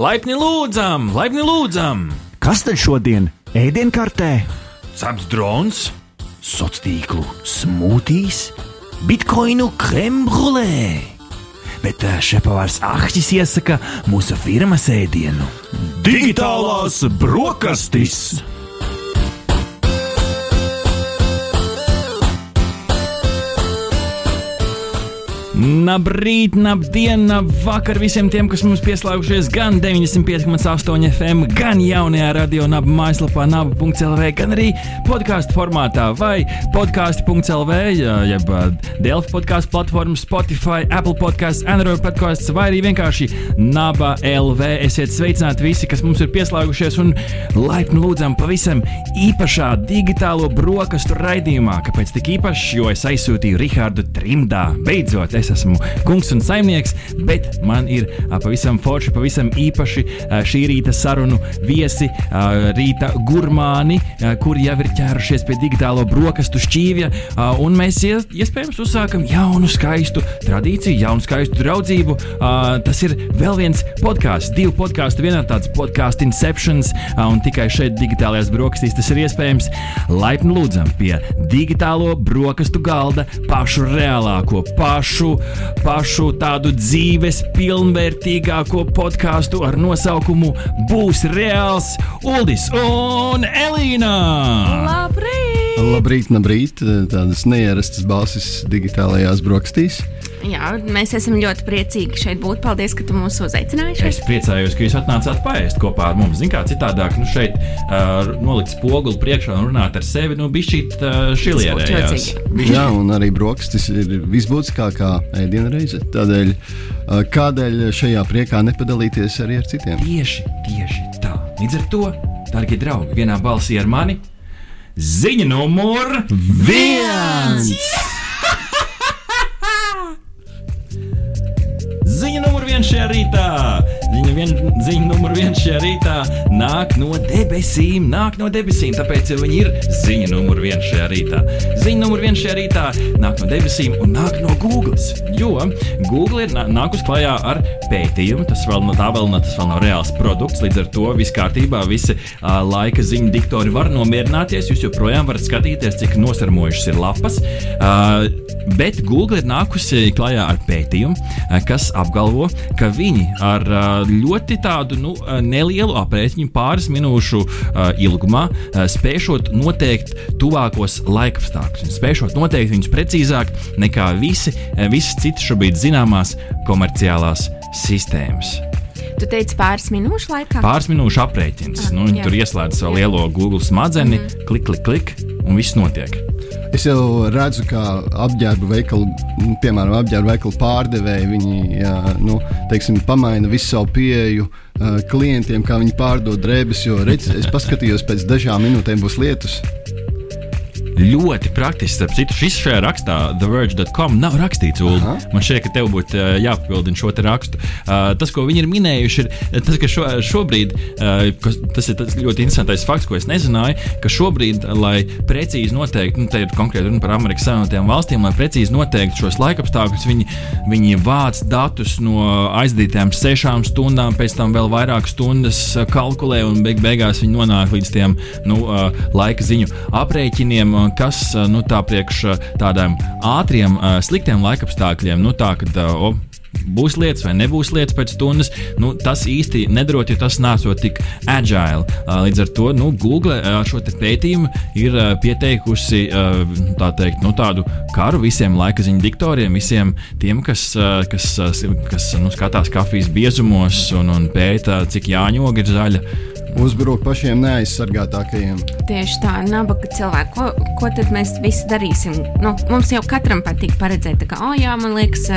Laipni lūdzam, laipni lūdzam! Kas tad šodien ēdienkartē? Ceps drons, Sociālo tīklu smūtīs, bitkoinu krembrulē. Bet ā, šepavārs Ahtis iesaka mūsu firmas ēdienu - digitālās brokastis. Labrīt, labdien, vakar visiem tiem, kas mums pieslēgušies gan 95,8 FM, gan jaunajā radio naba mājaslapā, naba.clv, gan arī podkāstu formātā vai podkāstu.clv, jeb ā, Delfi podkāstu platformas, Spotify, Apple podkāsts, Android podkāsts vai arī vienkārši naba LV. Esiet sveicināti visi, kas mums ir pieslēgušies un laipni lūdzam pavisam īpašā digitālo brokastu raidījumā. Kāpēc tik īpašs? Jo es aizsūtīju Rihardu trimdā. Beidzot, es esmu kungs un saimnieks, bet man ir pavisam forši, pavisam īpaši šī rīta sarunu viesi, rīta gurmāni, kuri jau ir ķērušies pie digitālo brokastu šķīvja, un mēs ies- iespējams uzsākam jaunu skaistu tradīciju, jaunu skaistu draudzību. Tas ir vēl viens podkāsts, divu podkāstu vienā tāds podkāstu Inceptions, un tikai šeit digitālajās brokastīs tas ir iespējams. Laipni lūdzam pie digitālo brokastu galda pašu reālāko, pašu, pašu tādu dzīves pilnvērtīgāko podkāstu ar nosaukumu Būs reāls Uldis un Elīna! Labrīt! Labrīt, labrīt! Tādas neierastas balsis digitālajās brokastīs. Jā, mēs esam ļoti priecīgi šeit būt. Paldies, ka tu mūs uzaicināji Es šeit. priecājos, ka jūs atnācāt paēst kopā ar mums. Zinām, kā citādāk, nu šeit uh, nolikt spoguli priekšā un runāt ar sevi, nu bija šī uh, šilierējās. Jā, un arī brokastis ir visbūtiskākā ēdienreize. Tādēļ, ā, kādēļ šajā priekā nepadalīties arī ar citiem? Tieši, tieši tā. Līdz ar to, darbie draugi, vienā balsī ar mani ziņa numur viens! Viens šajā Ziņa, vien, ziņa numur viens šajā rītā nāk no debesīm. Nāk no debesīm, tāpēc viņi ir ziņa numur viens šajā rītā. Ziņa numur viens šajā rītā nāk no debesīm un nāk no Google. Jo Google ir nā- nākus klajā ar pētījumu. Tas vēl, no- tā vēl, nav- tas vēl nav reāls produkts. Līdz ar to viss kārtībā, visi uh, laika ziņu diktori var nomierināties. Jūs joprojām varat skatīties, cik nosarmojušas ir lapas. Uh, bet Google ir nākusi klajā ar pētījumu, kas apgalvo, ka viņi ar uh, ļoti tādu nu, uh, nelielu aprēķinu, pāris minūšu uh, ilgumā, uh, spēšot noteikt tuvākos laikapstākļus, spēšot noteikt viņus precīzāk nekā visi, visas citas šobrīd zināmās komerciālās sistēmas. Tu teici pāris minūšu laikā. Pāris minūšu aprēķins. Ah, Nu, viņi jā. tur ieslēdz savu lielo Google smadeni, mm -hmm. klik, klik, klik, un viss notiek. Es jau redzu, kā apģērba veikalu, nu, piemēram, apģērba veikalu pārdevēji, viņi jā, nu, teiksim, pamaina visu savu pieeju klientiem, kā viņi pārdod drēbes. Jo, redz, es paskatījos, pēc dažām minūtēm būs lietus. Ļoti praktiski. Starp citu, šis šajā rakstā, TheVerge.com, nav rakstīts. Ulu. Man šķiet, ka tev būtu uh, jāpapildina šo rakstu. Uh, tas, ko viņi ir minējuši, ir tas, ka šo, šobrīd, uh, kas, tas ir tas ļoti interesantais fakts, ko es nezināju, ka šobrīd, lai precīzi noteiktu, nu, te ir konkrēti runa par Amerikas Savienotajām valstīm, lai precīzi noteiktu šos laikapstākļus, viņi, viņi vāc datus no aizdītām sešām stundām, pēc tam vēl vairāk stundas kalkulē un beig beigās viņi nonāk līdz tiem nu, uh, laika ziņu aprēķiniem, kas uh, nu, tā priekš uh, tādām ātriem, uh, sliktiem laikapstākļiem, nu, tā, kad, o, Būs lietas vai nebūs lietas pēc stundas, nu, tas īsti nedarot, jo tas nesot tik agile. Līdz ar to nu, Google ar šo pētījumu ir pieteikusi tā teikt, nu, tādu karu visiem laika ziņu diktoriem, visiem tiem, kas, kas, kas nu, skatās kafijas biezumos un, un pēta, cik jāņoga ir zaļa. Uzbruk pašiem neaizsargātākajiem. Tieši tā, nabaga cilvēki. Ko, ko tad mēs visi darīsim? Nu, mums jau katram patīk paredzēt, kā, oh, jā, man liekas,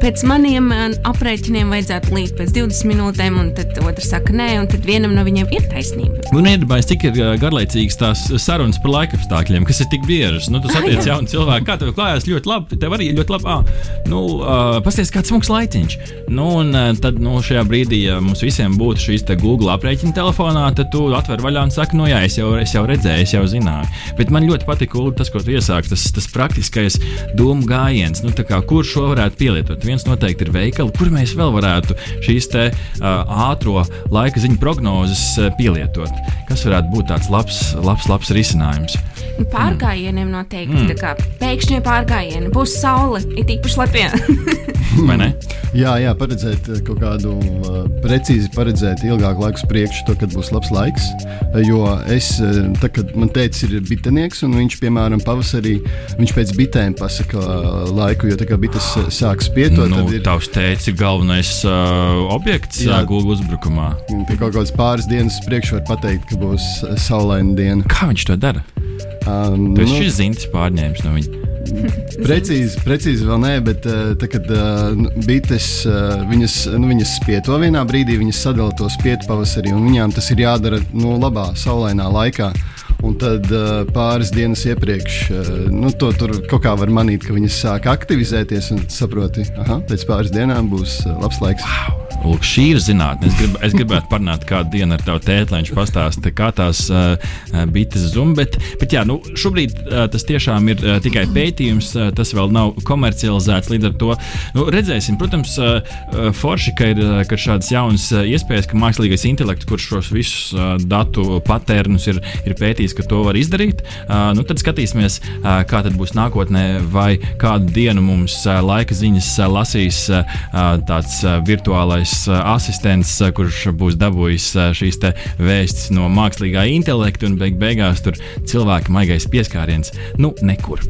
pēc maniem aprēķiniem vajadzētu līdz pēc 20 minūtēm, un tad otrs saka, nē, un tad vienam no viņiem ir taisnība. Un iedomājieties, cik ir garlaicīgas tās sarunas par laikapstākļiem, kas ir tik biežas. Nu, tu satiec jā. jaunu cilvēku, kā tev klājās ļoti labi. Tev arī ļoti labi. Ah, nu, uh, Pasties, kāds smags laiciņš. Nu, un tad nu, šajā brīdī, ja mums visiem būtu šīs Google aprēķina telefonā, tad tu atver vaļā un saki, no jā, es jau, es jau redzēju, es jau zināju. Bet man ļoti patīk tas, ko tu iesāki, tas, tas praktiskais domu gājiens. Nu, kā, kur šo varētu pielietot? Viens noteikti ir veikali, kur mēs vēl varētu šīs te, uh, ātro laika ziņu prognozes uh, pielietot. Kas varētu būt tāds labs, labs, labs risinājums? Pārgājieniem noteikti. Mm. Kā pēkšņi pārgājieni būs saule, ir īpaši ne? Jā, jā, paredzēt kaut kādu uh, precīzi paredzēt ilgāku laiku priekšu, to, kad būs labs laiks. Jo es, tā, kad man teicis, ir bitenieks, un viņš, piemēram, pavasarī, viņš pēc bitēm pasaka laiku, jo tā kā bites sāk spietot. Nu, ir... Tavs teicis ir galvenais uh, objekts jā, Google uzbrukumā. Pie kaut kādas pāris dienas priekš var pateikt, ka būs saulaina diena. Kā viņš to dara? Um, Tas nu, šis zintis pārņēmis no viņa. precīzi, precīzi vēl nē, bet uh, tā, kad uh, bites uh, viņas, nu, viņas spieto vienā brīdī, viņas sadala to spietu pavasarī, un viņām tas ir jādara nu, labā, saulainā laikā. Un tad uh, pāris dienas iepriekš uh, nu, to tur kaut kā var manīt, ka viņas sāk aktivizēties un saproti, ka pēc pāris dienām būs uh, labs laiks. Wow. Lūk, šī ir zinātnē. Es, grib, es gribētu parunāt kādu dienu ar tavu tēti, lai viņš pastāsta, kā tās uh, bites zum. Bet, bet jā, nu, šobrīd uh, tas tiešām ir uh, tikai pētījums, uh, tas vēl nav komercializēts. Līdz ar to nu, redzēsim, protams, uh, forši, ka ir uh, šādas jaunas uh, iespējas, ka mākslīgais intelekts, kurš šos visus uh, datu patērnus ir, ir pētījis, ka to var izdarīt, uh, nu, tad skatīsimies, uh, kā tad būs nākotnē, vai kādu dienu mums uh, laika ziņas uh, lasīs uh, tāds uh, virtuālais virtuālais asistents, kurš būs dabūjis šīs vēstis no mākslīgā intelekta, un beig beigās tur cilvēka maigais pieskāriens nu nekur.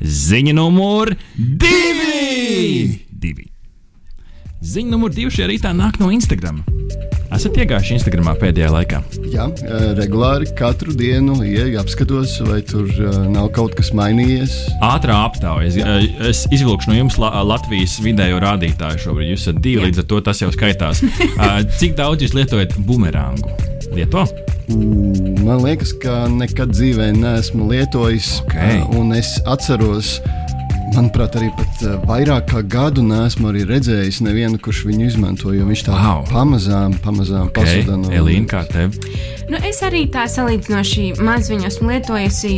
Ziņa numur divi! divi. Ziņa numur divi šajā rītā nāk no Instagram. Esat iegājuši Instagramā pēdējā laikā? Jā, regulāri katru dienu ieeju, apskatos, vai tur nav kaut kas mainījies. Ātrā aptaujā. Es, es izvilkšu no jums Latvijas vidējo rādītāju šobrīd. Jūs esat divi, Jā. līdz ar to tas jau skaitās. Cik daudz jūs lietojat bumerāngu? Lieto? Man liekas, ka nekad dzīvē neesmu lietojis. Okay. Un es atceros, ka Manuprāt, arī pat uh, vairāk kā gadu nesmu redzējis nevienu, kurš viņu izmanto. Viņš tā wow. pamazām, pamazām okay. pazuda no Elīna, kā tev? Nu, es arī tā salīdzinoši maz viņu esmu lietojusi.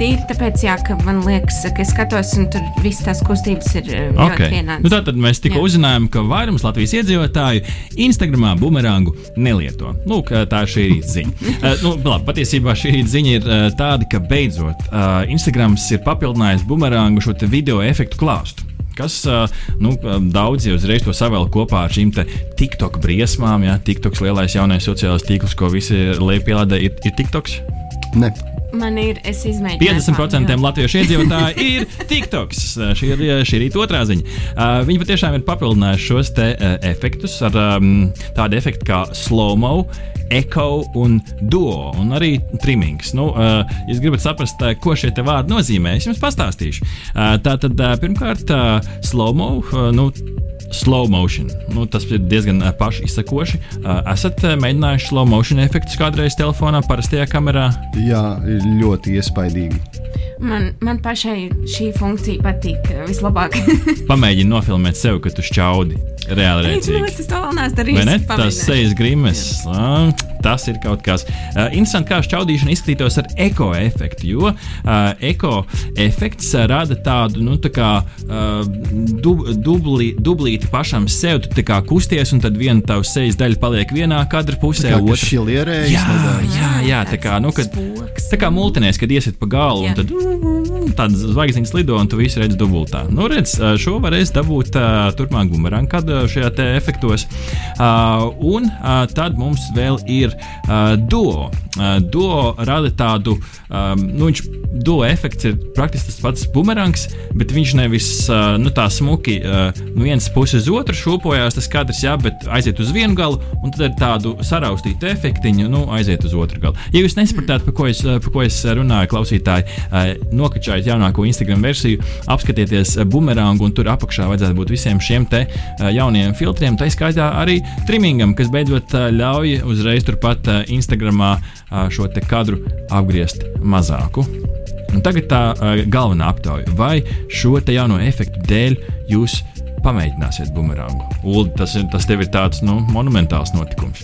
Tīri tāpēc, jā, ka man liekas, ka es skatos, un tur visas tās kustības ir eh, okay. vienādas. Nu, Tātad mēs tikko jā. uzzinājām, ka vairums Latvijas iedzīvotāju Instagramā bumerangu nelieto. Lūk, tā ir šī ziņa. uh, nu, labi, patiesībā šī ziņa ir uh, tāda, ka beidzot uh, Instagrams ir papildinājis bumerangu šo video efektu klāstu kas nu, daudz jau uzreiz to savēl kopā ar šīm TikTok briesmām. Ja? TikToks lielais jaunais sociālais tīkls, ko visi liek pielādē, ir, ir TikToks. Ne. Man ir, es izmēģināju. 50% latviešu iedzīvotāji ir TikToks. Šī ir šī rīta otrā ziņa. Uh, viņi patiešām ir papildinājuši šos te, uh, efektus ar um, tādu efektu kā slow-mo, echo un duo, un arī trimings. Nu, uh, ja gribat saprast, uh, ko šie vārdi nozīmē, es jums pastāstīšu. Uh, tā tad uh, pirmkārt, uh, slow-mo. Uh, nu, slow motion. Nu, tas ir diezgan paši izsakoši. Uh, esat mēģinājuši slow motion efektus kādreiz telefonā, parastajā kamerā? Jā, ļoti iespaidīgi. Man, man pašai šī funkcija patīk vislabāk. Pamēģini nofilmēt sevi, kad tu šķaudi reāli redzīgi. Es to vēl neesmu darījis. Tas sejas grimes. Tas ir kaut kas. Uh, interesanti, kā šķaudīšana izskatītos ar eko efektu, jo uh, eko efekts uh, rada tādu, nu, tā kā uh, dub, dubli, dublīti pašam sev. Tu kā kusties, un tad viena tavs sejas daļa paliek vienā kadra pusē, otrā pusē. Jā, jā, jā, tā kā, nu, kad, tā kā multinēs, kad iesit pa galu, jā. un tad tādas zvaigznes lido, un tu visu redz dubultā. Nu, redz, šo varēs dabūt turpmāk bumerang, kad šajā te efektos. Un tad mums vēl ir duo. Duo rada tādu, nu, viņš duo efekts ir praktiski tas pats bumerangs, bet viņš nevis nu, tā smuki no vienas puses uz otru šūpojās, tas katrs, jā, bet aiziet uz vienu galu, un tad ar tādu saraustītu efektiņu, nu, aiziet uz otru galu. Ja jūs nesapratāt, par ko es, par ko es runāju, klausītāji, uh, nokačājiet jaunāko Instagram versiju, apskatieties bumerangu, un tur apakšā vajadzētu būt visiem šiem te uh, jauniem filtriem, tā skaitā arī trimingam, kas beidzot ļauj uzreiz turpat Instagramā šo kadru apgriezt mazāku. Un tagad tā galvenā aptauja, vai šo jauno efektu dēļ jūs pamēģināsiet bumerangu. Ulu, tas, tas tev ir tāds nu, monumentāls notikums.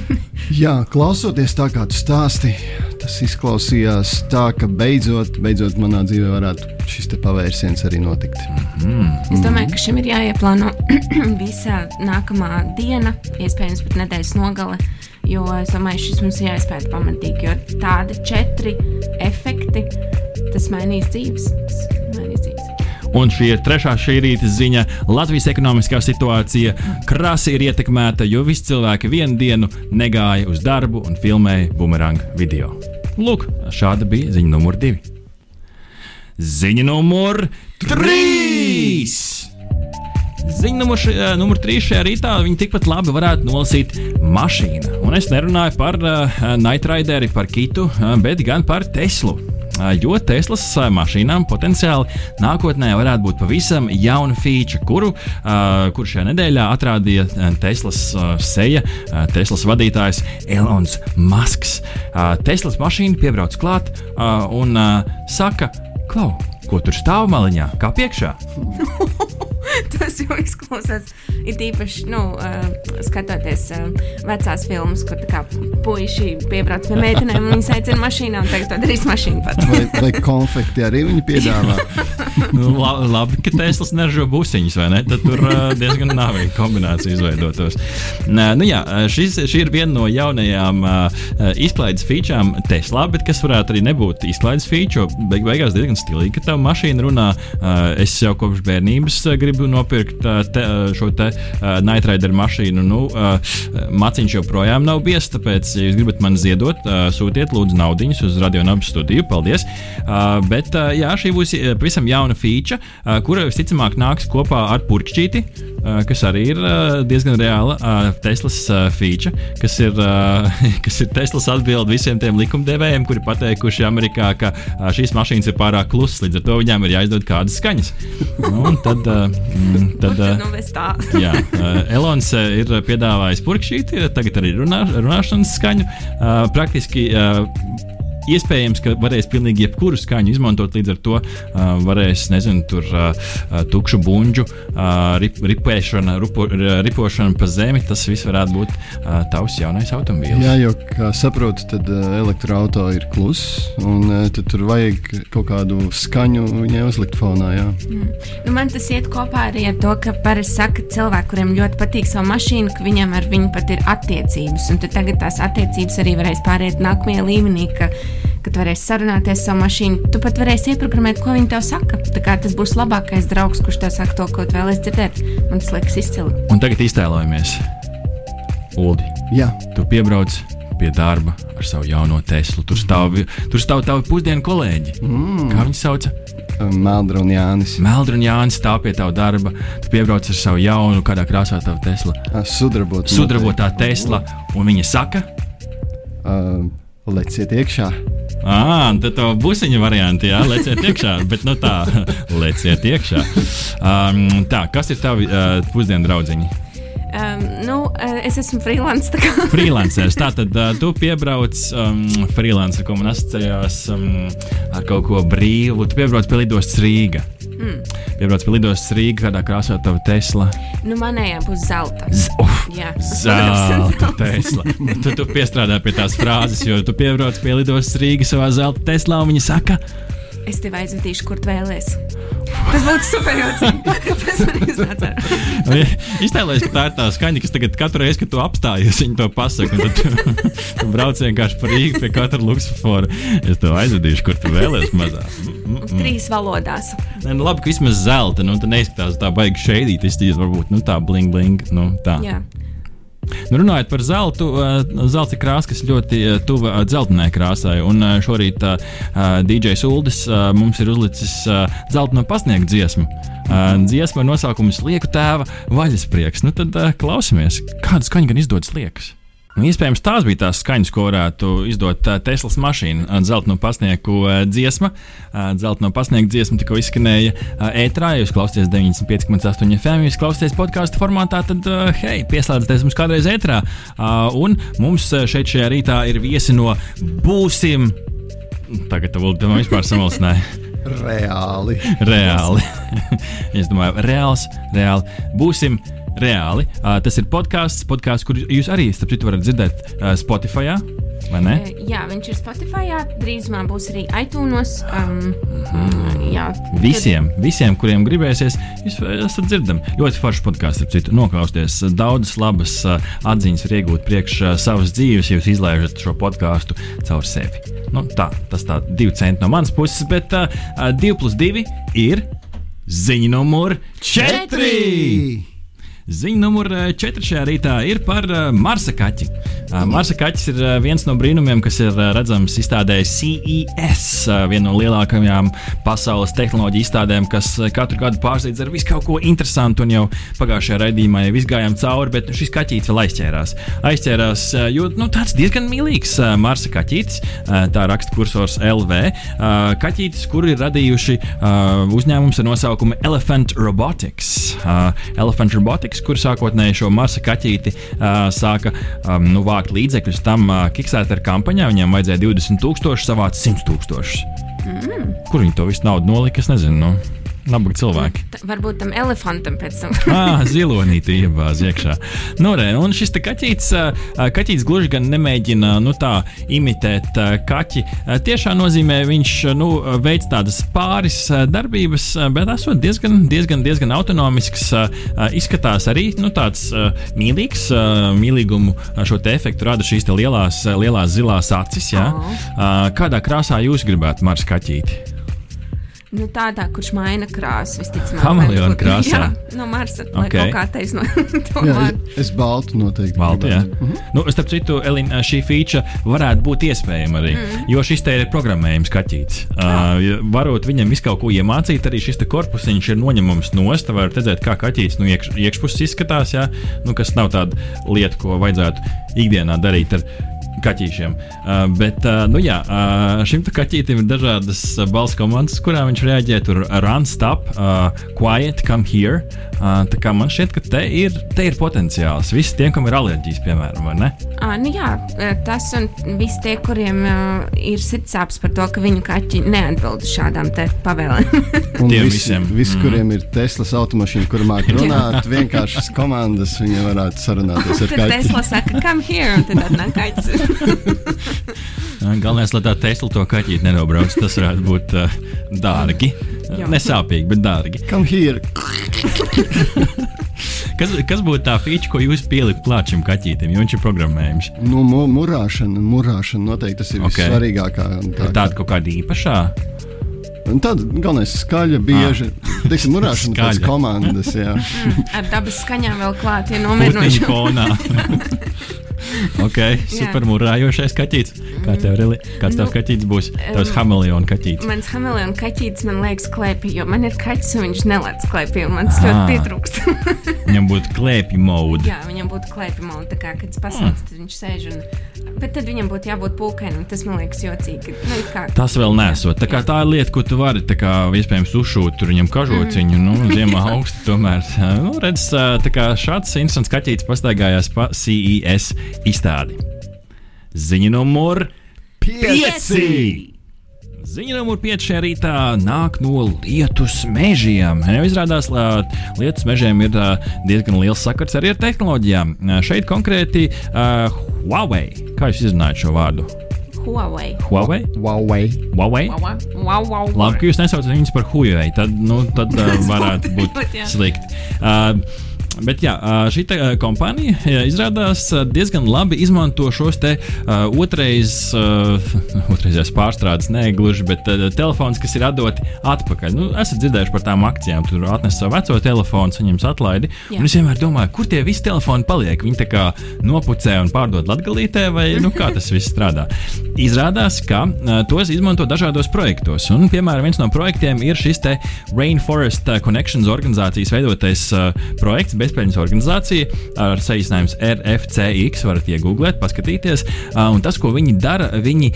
Jā, klausoties tā, kā tu stāstīji, tas izklausījās tā, ka beidzot, beidzot manā dzīvē varētu šis pavērsiens arī notikt. Es domāju, ka šim ir jāieplāno visa nākamā diena, iespējams, pat nedēļas nogale. Jo es domāju, šis mums ir jāizpēta pamatīgi, jo tādi četri efekti, tas mainīs dzīves. Tas mainīs dzīves. Un šī ir trešā šī rīta ziņa. Latvijas ekonomiskā situācija krasi ir ietekmēta, jo visi cilvēki vienu dienu negāja uz darbu un filmēja bumeranga video. Lūk, šāda bija ziņa numur divi. Ziņa numur trīs! Ziņa numur, š, eh, numur trīs šajā rītā viņa tikpat labi varētu nolasīt mašīna. Un es nerunāju par uh, Night Rideri, par Kitu, uh, bet gan par Teslu. Jo Teslas mašīnām potenciāli nākotnē varētu būt pavisam jauna feature, kuru, uh, kur šajā nedēļā atrādīja Teslas seja, Teslas vadītājs Elonas Masks. Teslas mašīna piebrauc klāt un saka, Klau, ko tur stāv maliņā, kā priekšā? Tas jau izklausās. Ir īpaši, nu, uh, skatoties uh, vecās filmas, kur tā kā puiši piebrauc pie meitenēm un viņas aicina mašīnā un tagad to darīs mašīna pats. Vai, vai konfekti arī viņi piedāvā? nu, la, labi, ka Teslas neržo busiņus, vai ne? Tad tur uh, diezgan nāvīga kombinācija izveidotos. Nē, nu jā, šis, šī ir viena no jaunajām uh, izklaides featurām Teslā, bet kas varētu arī nebūt izklaides feature. Beig beigās diezgan stilīgi, ka tava mašīna runā. Uh, es jau kopš bērnības gribu nopirkt te, šo te Night Rider mašīnu. Nu, maciņš joprojām nav biezs, tāpēc, ja jūs gribat man ziedot, sūtiet lūdzu naudiņus uz Radio Nabu studiju. Paldies! Bet jā, šī būs pavisam jauna feature, kura visticamāk nāks kopā ar purkšķīti, kas arī ir uh, diezgan reāla uh, Teslas feature, kas ir, kas ir Teslas atbilde visiem tiem likumdevējiem, kuri pateikuši Amerikā, ka šīs mašīnas ir pārāk klusas, līdz ar to viņām ir jāizdod kādas skaņas. Nu, un tad, mm, tad, uh, Nu. Jā, Elons ir piedāvājis purkšķīti, tagad arī runā, runāšanas skaņu. Praktiski iespējams, ka varēs pilnīgi jebkuru skaņu izmantot. Līdz ar to uh, varēs, nezinu, tur uh, tukšu buļbuļsu, uh, rip, ripēšana, rupo, ripošana pa zemi. Tas viss varētu būt uh, tavs jaunais automobīls. Jā, jo, kā saprotu, tad uh, elektroautorāts ir kluss, un uh, tur vajag kaut kādu skaņu viņai uzlikt fonā. Jā. Nu, man tas iet kopā arī ar to, ka parasti saka cilvēki, kuriem ļoti patīk savu mašīnu, ka viņam ar viņu pat ir attiecības. Un tad tagad tās attiecības arī varēs pāriet nākamajā līmenī, ka, kad varēs sarunāties ar savu mašīnu. Tu pat varēsi ieprogrammēt, ko viņi tev saka. Tā kā tas būs labākais draugs, kurš tev saka to, ko tu vēlēsies dzirdēt. Man tas liekas izcili. Un tagad iztēlojamies, Ulu. Jā. Tu piebrauc pie darba ar savu jauno Teslu. Tur stāv, tur stāv tavi pusdienu kolēģi. Mm. Kā viņi sauc? Meldra un Jānis. Meldra un Jānis stāv pie tava darba. Tu piebrauc ar savu jaunu, kādā krāsā tā Tesla. Sudrabot. Sudrabotā Tesla. Un viņa saka, Uh, leciet iekšā. ah, tad tā busiņa varianti, jā, leciet iekšā. Bet nu tā, leciet iekšā. Um, tā, kas ir tavi uh, pusdienu draugiņi? Um, nu, es esmu freelance. tā Freelanceris. Tātad uh, tu piebrauc um, freelancer, ko man asociējās um, ar kaut ko brīvu. Tu piebrauc pie lidostas Rīga. Mm. Piebrauc pie lidostas Rīga, kādā krāsā tava Tesla. Nu, manējā būs zelta. Z uf, Jā, zelta Tesla. Tu, tu piestrādā pie tās frāzes, jo tu piebrauc pie lidostas Rīga savā zelta Teslā un viņa saka, Es tev aizvedīšu, kur tu vēlēsies. Tas būtu super jauki. Tas man iznāca. Iztēlojies, ka tā ir tā skaņa, kas tagad katru reizi, kad tu apstājies, viņi to pasaka. Tad tu, tu brauc vienkārši par Rīgu pie katra luksofora. Es tev aizvedīšu, kur tu vēlēsies mazā. Mm, mm. Trīs valodās. Nē, nu, labi, ka vismaz zelta, nu, tā neizskatās tā baigi šeidīt, iztīstīt, varbūt, nu, tā bling, bling, nu, tā. Jā. Nu, runājot par zeltu, zelts ir krāsa, kas ļoti uh, tuva uh, dzeltenai krāsai. Un šorīt uh, DJs Uldis uh, mums ir uzlicis uh, zelta no pasniegt dziesmu. Dziesma ar nosaukumu Slieku tēva vaļasprieks. Nu, tad klausamies, kādu skaņu gan izdodas liekas. Nu, iespējams, tās bija tās skaņas, ko varētu izdot Teslas mašīna. Zelta no pasnieku dziesma. Zelta no pasnieku dziesma tikko izskanēja ētrā. Jūs klausāties 95,8 FM. Jūs klausāties podkāstu formātā, tad, hei, pieslēdzieties mums kādreiz ētrā. Un mums šeit šajā rītā ir viesi no Būsim. Tagad tev vēl vispār samalsināja. Reāli. Reāli. es domāju, reāls, reāli. Būsim reāli. Uh, tas ir podkāsts, podkāsts, kur jūs arī, starp citu, varat dzirdēt uh, Spotify. Vai ne? Jā, viņš ir Spotify, drīzumā būs arī iTunes. Um, jā, Visiem, visiem, kuriem gribēsies, jūs esat dzirdami. Ļoti foršs podkāsts, ap citu, noklausties. Daudzas labas uh, atziņas var iegūt priekš uh, savas dzīves, ja jūs izlaižat šo podkāstu caur sevi. Nu, tā, tas tā divi centi no manas puses, bet uh, 2 plus 2 ir ziņa numur 4! Ziņa numur 4 šajā rītā ir par uh, Marsa kaķi. Uh, Marsa kaķis ir viens no brīnumiem, kas ir redzams izstādē CES, viena no lielākajām pasaules tehnoloģiju izstādēm, kas katru gadu pārsteidz ar visu kaut ko interesantu. Un jau pagājušajā raidījumā jau gājām cauri, bet šis kaķis vēl aizķērās. Aizķērās, jo nu, tāds diezgan mīlīgs Marsa kaķis, tā raksta kursors LV. Kaķītis, kuru ir radījuši uzņēmums ar nosaukumu Elephant Robotics. Elephant Robotics Netflix, kur sākotnēji šo Marsa kaķīti uh, sāka um, nu, vākt līdzekļus tam uh, Kickstarter kampaņā. Viņam vajadzēja 20 tūkstošus, savāc 100 tūkstošus. Mm. Kur viņi to visu naudu nolika? Es nezinu. Nu. Nabaga cilvēki. T varbūt tam elefantam pēc tam. ah, zilonīti iebāz iekšā. Nu, re, un šis kaķītis, kaķītis gluži gan nemēģina nu, tā, imitēt kaķi. Tiešām nozīmē, viņš nu, veids tādas pāris darbības, bet esot diezgan, diezgan, diezgan autonomisks. Izskatās arī nu, tāds mīlīgs, mīlīgumu šo efektu rada šīs lielās, lielās zilās acis. Ja? Oh. Kādā krāsā jūs gribētu Mars kaķīti? Nu, tādā, kurš maina krāsu, visticamāk. Kameleona krāsā. Jā, no Marsa. Okay. Kā taisno, jā, es, es baltu noteikti. Baltu, jā. Uh -huh. nu, starp citu, Elina, šī feature varētu būt iespējama arī, mm. jo šis te ir programmējums kaķītis. Uh, varot viņam visu kaut ko iemācīt, arī šis korpusiņš ir noņemams nost, var redzēt, kā kaķītis no nu, iekš, iekšpuses izskatās, jā, nu, kas nav tāda lieta, ko vajadzētu ikdienā darīt ar kaķīšiem. Uh, bet, uh, nu jā, uh, šim kaķītim ir dažādas uh, balss komandas, kurām viņš reaģē. Tur run, stop, uh, quiet, come here. Uh, tā kā man šķiet, ka te ir, te ir potenciāls. Visi tie, kam ir alerģijas, piemēram, vai ne? Uh, nu jā, tas un visi tie, kuriem uh, ir sirdsāpes par to, ka viņu kaķi neatbild šādām pavēlēm. un Tiem visi, visiem. Visi, mm. kuriem ir Teslas automašīna, kur māca runāt, vienkāršas komandas, viņi varētu sarunāties ar kaķi. Tesla saka, come here, un tad atnāk kaķis. Galvenais, lai tā Tesla to kaķīti nenobrauc, tas varētu būt uh, dārgi. Nesāpīgi, bet dārgi. Come here! kas, kas būtu tā feature, ko jūs pielikt klāt šim kaķītim, jo viņš ir programmējums? Nu, mu, murāšana, murāšana noteikti tas ir okay. vissvarīgākā. Tā, tāda kaut kāda īpašā. Un tad galvenais ir skaļa, bieži tāda murāšana pēc komandas. Ar dabas skaņām vēl klāt, ja nomierinoši. Ok, super murājošais kaķis. Kā tev ir? Kāds tavs nu, kaķis būs? Tavs hameleona kaķis. Mans hameleona kaķis man liekas klēpī, jo man ir kaķis un viņš nelēc klēpī, un man tas ļoti pietrūkst. viņam būtu klēpī mode. Jā, viņam būtu klēpī mode. Tā kā, kad es pasaucu, mm. tad viņš sēž un. Bet tad viņam būtu jābūt pulkainam. Tas man liekas jocīgi. Nu, kā... Tas vēl nesot. Tā, tā ir lieta, ko tu vari, kā, iespējams, uzšūt tur viņam kažociņu. Mm. Nu, ziemā augstu tomēr. Nu, redz, tā kā šāds interesants kaķis pastaigājās pa CES izstādi. Ziņa numur 5! Ziņa numur 5 šajā rītā nāk no lietus mežiem. Jau izrādās, ka lietus mežiem ir diezgan liels sakars arī ar tehnoloģijām. Šeit konkrēti uh, Huawei. Kā jūs izrunājat šo vārdu? Huawei. Huawei? Huawei. Huawei? Huawei. Labi, ka jūs nesaucat viņus par Huawei. Tad, nu, tad uh, varētu būt slikti. Uh, Bet jā, šī kompānija izrādās diezgan labi izmanto šos te otrais, otrreizējās pārstrādes, ne gluži, bet telefons, kas ir atdoti atpakaļ. Nu, esat dzirdējuši par tām akcijām. Tur atnes savu veco telefonu, saņems atlaidi. Un es vienmēr domāju, kur tie visi telefoni paliek. Viņi tā kā nopucē un pārdod latgalītē, vai nu, kā tas viss strādā. Izrādās, ka tos izmanto dažādos projektos. Un, piemēram, viens no projektiem ir šis Rainforest Connections organizācijas veidotais projekts bezpēļņas organizācija ar saīsinājumu RFCX. varat iegūglēt, paskatīties. Un tas, ko viņi dara, viņi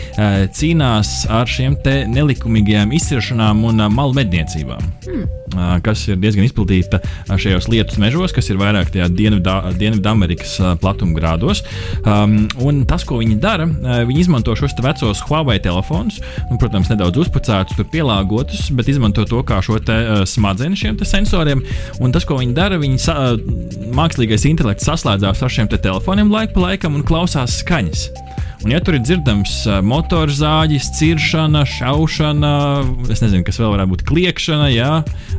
cīnās ar šiem nelikumīgajām izciršanām un malu medniecībām. Hmm kas ir diezgan izplatīta šajos lietus mežos, kas ir vairāk tajā Dienvidamerikas platumgrādos. Um, un tas, ko viņi dara, viņi izmanto šos vecos Huawei telefonus, un, protams, nedaudz uzpucētus, pielāgotus, bet izmanto to kā šo te, uh, smadzeni šiem sensoriem. Un tas, ko viņi dara, viņi sa, mākslīgais intelekts saslēdzās ar šiem te telefoniem laika pa laikam un klausās skaņas. Un, ja tur ir dzirdams motorzāģis, ciršana, šaušana, es nezinu, kas vēl varētu būt kliekšana, jā,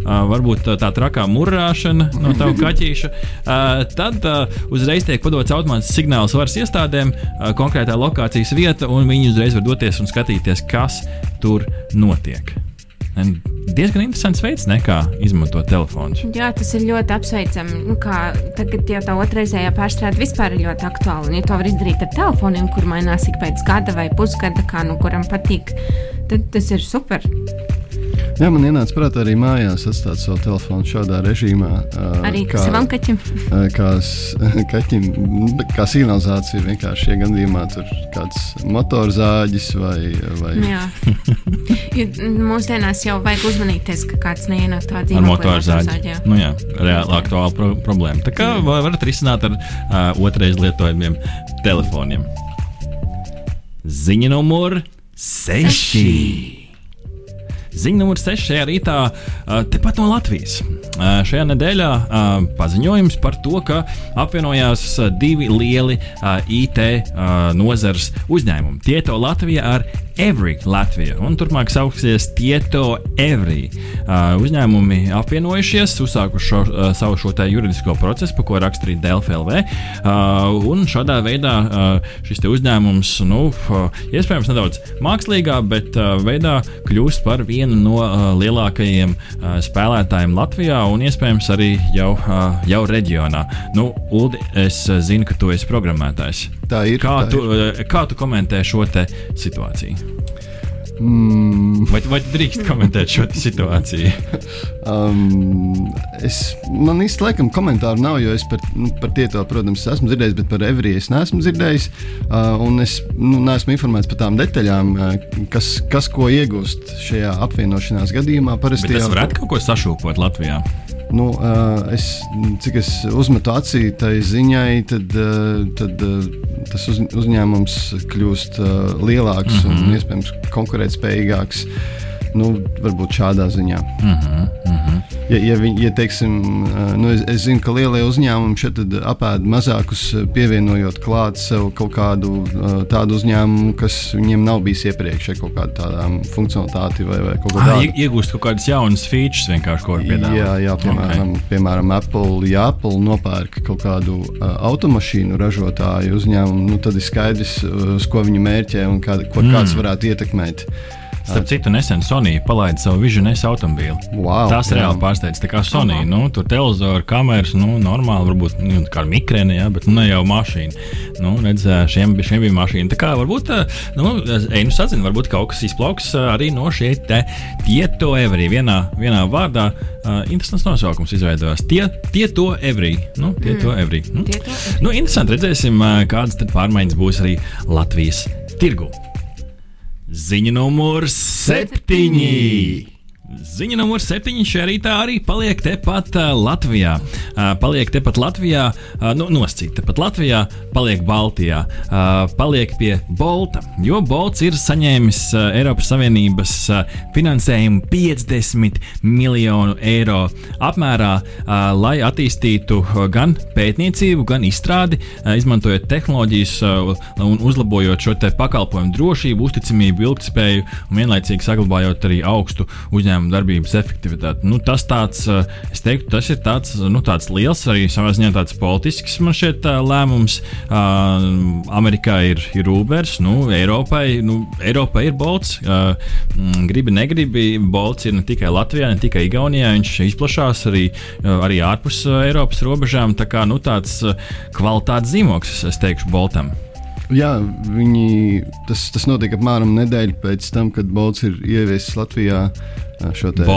varbūt uh, tā trakā murrāšana no tava kaķīša, tad uzreiz tiek padots automātisks signāls varas iestādēm, konkrētā lokācijas vieta, un viņi uzreiz var doties un skatīties, kas tur notiek. Diezgan interesants veids, ne, kā izmantot telefonu. Jā, tas ir ļoti apsveicami. Nu, tagad jau tā otrreizējā pārstrāde vispār ir ļoti aktuāla. Un, ja to var izdarīt ar telefoniem, kur mainās ik pēc gada vai pusgada, kā nu kuram patīk, tad tas ir super. Jā, man ienāca prātā arī mājās atstāt savu telefonu šādā režīmā. Uh, Arī kā, savam kaķim. Uh, kā, kaķim, nu, kā signalizācija vienkārši šie gadījumā tur kāds motorzāģis vai, vai Jā. Mūsdienās jau vajag uzmanīties, ka kāds neienāk tādā Ar dzīvoklī motorzāģi. Nu, jā, reāli aktuāla pro problēma. Tā kā va- varat risināt ar uh, otrais lietojamiem telefoniem. Ziņa numur 6. Ziņa numur 6 šajā rītā, tepat no Latvijas. Šajā nedēļā paziņojums par to, ka apvienojās divi lieli IT nozares uzņēmumi. Tieto Latvija ar Every Latvija, un turpmāk sauksies Tieto Every. Uh, Uzņēmumi apvienojušies, uzsākuši šo, uh, savu šo juridisko procesu, par ko rakstīja Delfa LV. Uh, un šādā veidā uh, šis uzņēmums, nu, uh, iespējams, nedaudz mākslīgā, bet uh, veidā kļūst par vienu no uh, lielākajiem uh, spēlētājiem Latvijā un iespējams arī jau, uh, jau reģionā. Nu, Uldi, es zinu, ka tu esi programmētājs. tā ir. Kā tā tu, ir. kā tu komentē šo situāciju? Mm, Vai, vai drīkst komentēt šo situāciju? Um, es, man īsti laikam komentāru nav, jo es par, nu, par tieto, protams, esmu dzirdējis, bet par Evriju es neesmu dzirdējis. Uh, es nu, neesmu informēts par tām detaļām, uh, kas, kas ko iegūst šajā apvienošanās gadījumā. Parasti Bet tas varētu kaut ko sašūpot Latvijā. Nu, es, cik es uzmetu acī tai ziņai, tad, tad tas uz, uzņēmums kļūst lielāks mm -hmm. un iespējams konkurētspējīgāks. Nu, varbūt šādā ziņā. Mm -hmm, mm -hmm. Ja, ja, viņi, ja teiksim, uh, nu, es, es zinu, ka lielie uzņēmumi šeit apēda mazākus, uh, pievienojot klāt sev kaut kādu uh, tādu uzņēmumu, kas viņiem nav bijis iepriekš, ar kaut kādu tādu funkcionalitāti vai, vai kaut ko Ah, tādu. ie- iegūst kaut kādas jaunas features, vienkārši ko var piedāvāt. Jā, jā piemēram, okay. piemēram Apple, ja Apple nopērk kaut kādu uh, automašīnu ražotāju uzņēmumu, nu, tad ir skaidrs, uh, uz ko viņi mērķē un kā, ko mm. kāds varētu ietekmēt. Starp citu, nesen Sony palaida savu Vision S automobīli. Wow, Tās jā. reāli pārsteidz. Tā kā Sony, nu, tur televizors, kameras, nu, normāli, varbūt nu, kā mikrēni, jā, bet nu, ne jau mašīna. Nu, redz, šiem, šiem bija mašīna. Tā kā varbūt, nu, ej, nu, sadzinu, varbūt kaut kas izplauks arī no šie te tieto everī. Vienā, vienā vārdā uh, interesants nosaukums izveidojās. Tie, tieto everī. Nu, tieto mm. everī. Nu, Tieto nu, interesanti redzēsim, kādas tad pārmaiņas būs arī Latvijas tirgu. Ziņa numur septiņi. Ziņa numur septiņi šajā rītā arī paliek tepat uh, Latvijā. Uh, paliek tepat Latvijā, uh, nu, noscīt tepat Latvijā, paliek Baltijā, uh, paliek pie Bolta. Jo Bolts ir saņēmis uh, Eiropas Savienības uh, finansējumu 50 miljonu eiro apmērā, uh, lai attīstītu uh, gan pētniecību, gan izstrādi, uh, izmantojot tehnoloģijas uh, un uzlabojot šo pakalpojumu drošību, uzticamību, ilgspēju un vienlaicīgi saglabājot arī augstu uzņēmumu darbības efektivitāti. Nu, tas tāds, uh, es teiktu, tas ir tāds, nu, tāds liels, arī savā ziņā tāds politisks man šķiet uh, lēmums. Uh, Amerikā ir, ir Ubers, nu, Eiropai, nu, Eiropai ir Bolts. Uh, gribi, negribi, Bolts ir ne tikai Latvijā, ne tikai Igaunijā, viņš izplatās arī, arī ārpus Eiropas robežām. Tā kā nu, tāds kvalitātes zīmogs, es- es teikšu, Boltam. Jā, viņi, tas, tas notika apmēram nedēļu pēc tam, kad Bolts ir ieviesis Latvijā šo te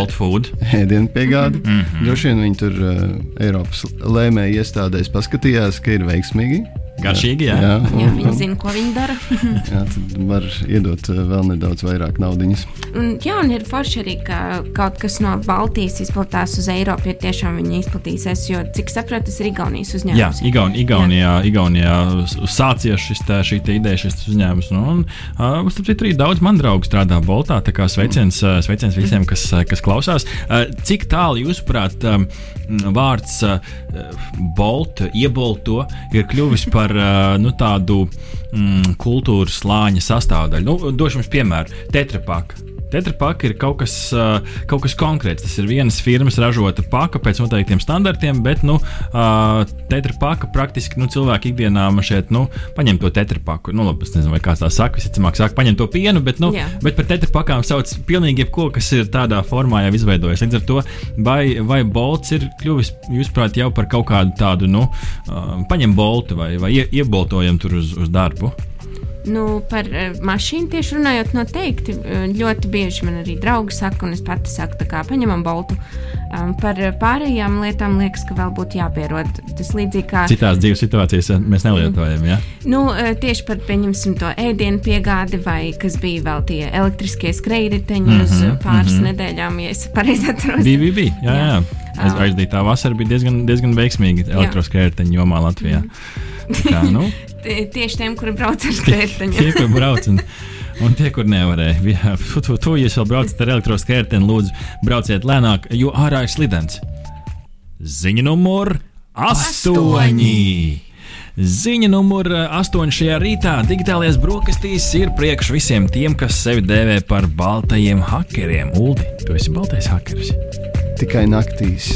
ēdienu piegādi. Mm. -hmm. Droši vien viņi tur uh, Eiropas lēmēji iestādēs paskatījās, ka ir veiksmīgi. Garšīgi, jā. jā, Jā, un, viņi zina, ko viņi dara. jā, tad var iedot uh, vēl nedaudz vairāk naudiņas. Un, jā, un ir forši arī, ka kaut kas no Baltijas izplatās uz Eiropu, ja tiešām viņi izplatīsies. Jo, cik saprotu, tas ir Igaunijas uzņēmums. Jā, Igaun, Igaunijā, Igaunijā s- sācies šis, tā, šī ideja, šis uzņēmums. Nu, un, uh, starp citu, arī daudz man draugu strādā Boltā. Tā kā sveiciens, uh, sveiciens visiem, kas, kas klausās. Uh, cik tālu jūsuprāt, um, vārds uh, Bolt, iebolto, ir kļuvis par uh, nu, tādu mm, kultūras slāņa sastāvdaļu? Nu, došu jums piemēru. Tetrapaka. Tetrapaka ir kaut kas, uh, kaut kas konkrēts. Tas ir vienas firmas ražota paka pēc noteiktiem standartiem, bet nu, uh, tetrapaka praktiski nu, cilvēki ikdienā šeit nu, paņem to tetrapaku. Nu, labi, es nezinu, vai kāds tā saka, visticamāk, saka, paņem to pienu, bet, nu, Jā. bet par tetrapakām sauc pilnīgi jebko, kas ir tādā formā jau izveidojies. Līdz ar to, vai, vai bolts ir kļuvis, jūsuprāt, jau par kaut kādu tādu, nu, uh, paņem boltu vai, vai ie, ieboltojam tur uz, uz darbu. Nu, par uh, mašīnu tieši runājot, noteikti uh, ļoti bieži man arī draugi saka, un es pati saku, tā kā paņemam boltu. Um, par pārējām lietām liekas, ka vēl būtu jāpierod. Tas līdzīgi kā Citās dzīves situācijās uh, mēs nelietojam. Ja? nu, tieši par pieņemsim to ēdienu piegādi, vai kas bija vēl tie elektriskie skrejriteņi mm -hmm, uz uh, pāris mm -hmm. nedēļām, ja es pareizi atceros. Bija, bija, bija. Jā, Jā. jā. Es aizdīju tā vasara, bija diezgan, diezgan veiksmīga elektroskrējēju jomā Latvijā. Tā Kā, nu, Tieši tiem, kuri brauc ar skrejriteņiem. tie, kur brauc un, un tie, kur nevarēja. Jā, tu, tu, tu, ja vēl braucat ar elektroskrējēju, lūdzu, brauciet lēnāk, jo ārā ir slidens. Ziņa numur astoņi! Ziņa numur astoņi šajā rītā - digitālajās brokastīs ir priekš visiem tiem, kas sevi dēvē par baltajiem hakeriem. Uldi, tu esi baltais hakeris. Tikai naktīs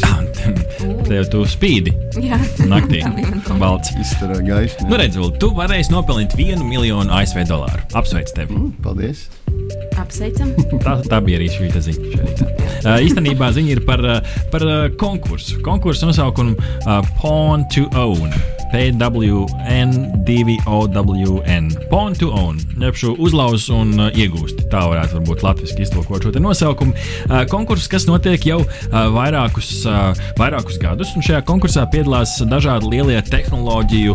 Tev tu spīdi Jā, naktī. Balts. izstarā gaismu. Nu, redz, Ulu, tu varēsi nopelnīt vienu miljonu ASV dolāru. Apsveic tevi! Paldies! Apsveicam. Tā, tā bija arī šī ziņa. Uh, īstenībā ziņa ir par, uh, par uh, konkursu. Konkursu nosaukumu uh, Pawn to Own. P-W-N-D-V-O-W-N. Pawn to Own. Jeb šo uzlauzu un uh, iegūst. Tā varētu būt latviešu iztulkot šo nosaukumu. Uh, konkurss, kas notiek jau uh, vairākus, vairākus gadus, un šajā konkursā piedalās dažādi lielie tehnoloģiju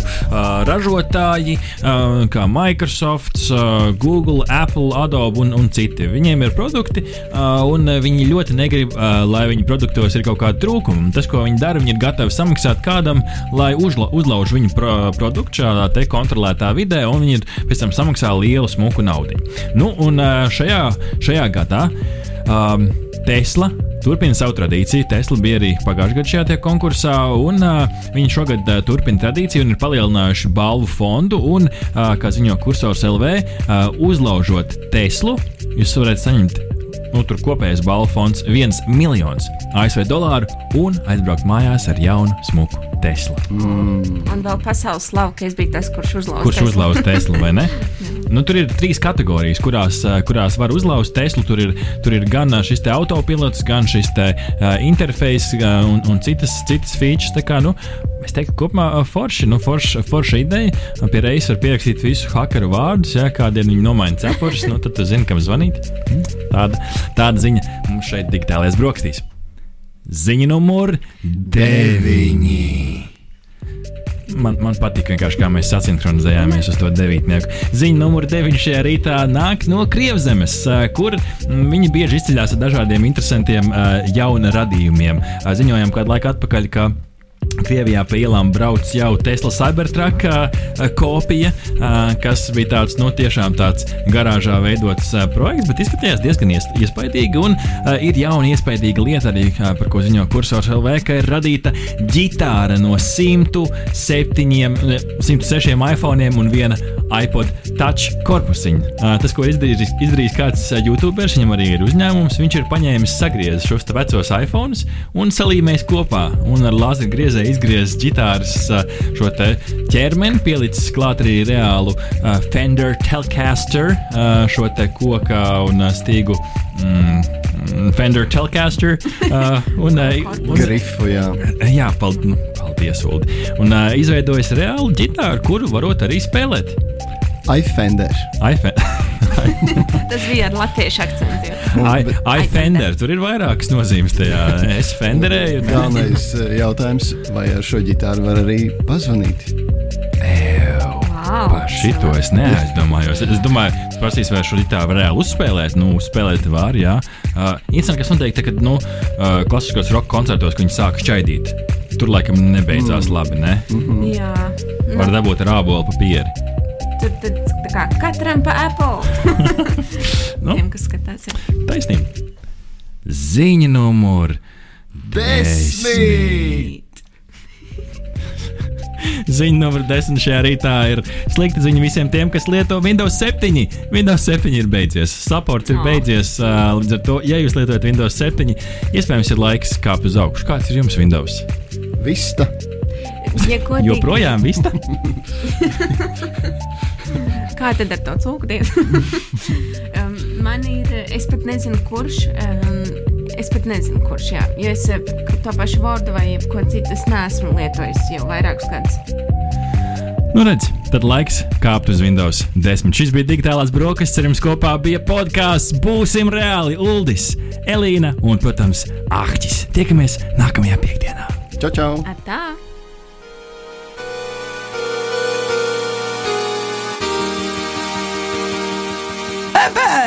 ražotāji, kā Microsoft, Google, Apple, Adobe un, un citi. Viņiem ir produkti, un viņi ļoti negrib, lai viņu produktos ir kaut kāda trūkuma. Tas, ko viņi dara, viņi ir gatavi samaksāt kādam, lai uzla, uzlauž viņu pro, produktu šādā te kontrolētā vidē, un viņi ir pēc tam samaksā lielu smuku naudu. Nu, un šajā, šajā gadā um, Tesla turpina savu tradīciju. Tesla bija arī pagājušajā gadā šajā konkursā, un uh, viņi šogad uh, turpina tradīciju un ir palielinājuši balvu fondu. Un, uh, kā ziņo kursors LV, uh, uzlaužot Teslu, jūs varat saņemt. Nu, tur kopējais balvu fonds - 1 miljons ASV dolāru un aizbraukt mājās ar jaunu, smuku Teslu. Un vēl pasaules slavu, ka es biju tas, kurš uzlauza. Kurš Teslu. uzlauza Teslu vai ne? Nu, tur ir trīs kategorijas, kurās, eh, kurās var uzlauzt Teslu. Tur ir, tur ir gan eh, šis autopilots, gan šis te uh, interfejs uh, un, un citas, citas features. Kā, nu, es teiktu, kopumā forši, nu, forša, forša ideja. Pie reizes var pierakstīt visu hakeru vārdus, ja kādiem viņi nomaina cepurus, nu, tad tu zini, kam zvanīt. Mm, Tāda, tāda ziņa mums šeit digitālajās brokastīs. Ziņa numur deviņi. Man, man patīk, kā mēs sasinhronizējāmies uz to devītnieku. Ziņa numur 9 šajā rītā nāk no Krievzemes, kur viņi bieži izceļas ar dažādiem interesantiem jaunu radījumiem. Ziņojām kādu laiku atpakaļ, ka Krievijā pa ielām brauc jau Tesla Cybertruck kopija, kas bija tāds, nu, tiešām tāds garāžā veidots projekts, bet izskatījās diezgan ies, iespaidīgi. Un ir jauna iespaidīga lieta arī, par ko ziņo kursors LV, ka ir radīta ģitāra no 107, ne, 106 iPhone un viena iPod Touch korpusiņa. Uh, tas, ko izdarījis, izdarījis kāds YouTuberis, viņam arī ir uzņēmums, viņš ir paņēmis, sagriezis šos vecos iPhones un salīmējis kopā un ar lāzera griezēju izgriezis ģitāras šo ķermeni, pielicis klāt arī reālu Fender Telecaster, šo te koka un stīgu mm, Fender Telecaster. Uh, un, uh, un, Grifu, jā. Jā, pald, nu, paldies, Ulu. Un uh, izveidojis reālu ģitāru, kuru varot arī spēlēt. iFender. iPhone. Tas bija ar latviešu akcentu. I- iFender. Tur ir vairākas nozīmes tajā. Es fenderēju. Galvenais eh, jautājums, vai ar šo ģitāru var arī pazvanīt? Ew. Wow, Par šito es neaizdomājos. Es domāju, es prasīšu, vai šo tā var reāli uzspēlēt. Nu, uzspēlēt var, jā. Uh, Interesanti, kas notiek, kad nu, uh, klasiskos roka koncertos, kad viņi sāk šķaidīt. Tur laikam nebeidzās mm. labi, ne? Jā, Var dabūt ar ābolu papīru. tur tad tā kā katram pa Apple. Nu. Tiem, kas skatās, jā. Taisnība. Ziņa numur Desmit! Ziņa numur 10 šajā rītā ir slikta ziņa visiem tiem, kas lieto Windows 7. Windows 7 ir beidzies, supports ir Oh. beidzies. Līdz ar to, ja jūs lietojat Windows 7, iespējams, ir laiks kāpt uz augšu. Kāds ir jums Windows? Vista! Ja Joprojām vista? Kā tad ar to cūkdienu? um, man ir, es pat nezinu, kurš. Um, es pat nezinu, kurš. Jā. Jo es eh, to pašu vārdu vai ko citu es neesmu lietojis jau vairākus gadus. Nu, redz, tad laiks kāpt uz Windows 10. Šis bija digitālās brokastis, jums kopā bija podkāsts Būsim reāli, Uldis, Elīna un, protams, Ahķis. Tiekamies nākamajā piekdienā! Čau, čau! Atā!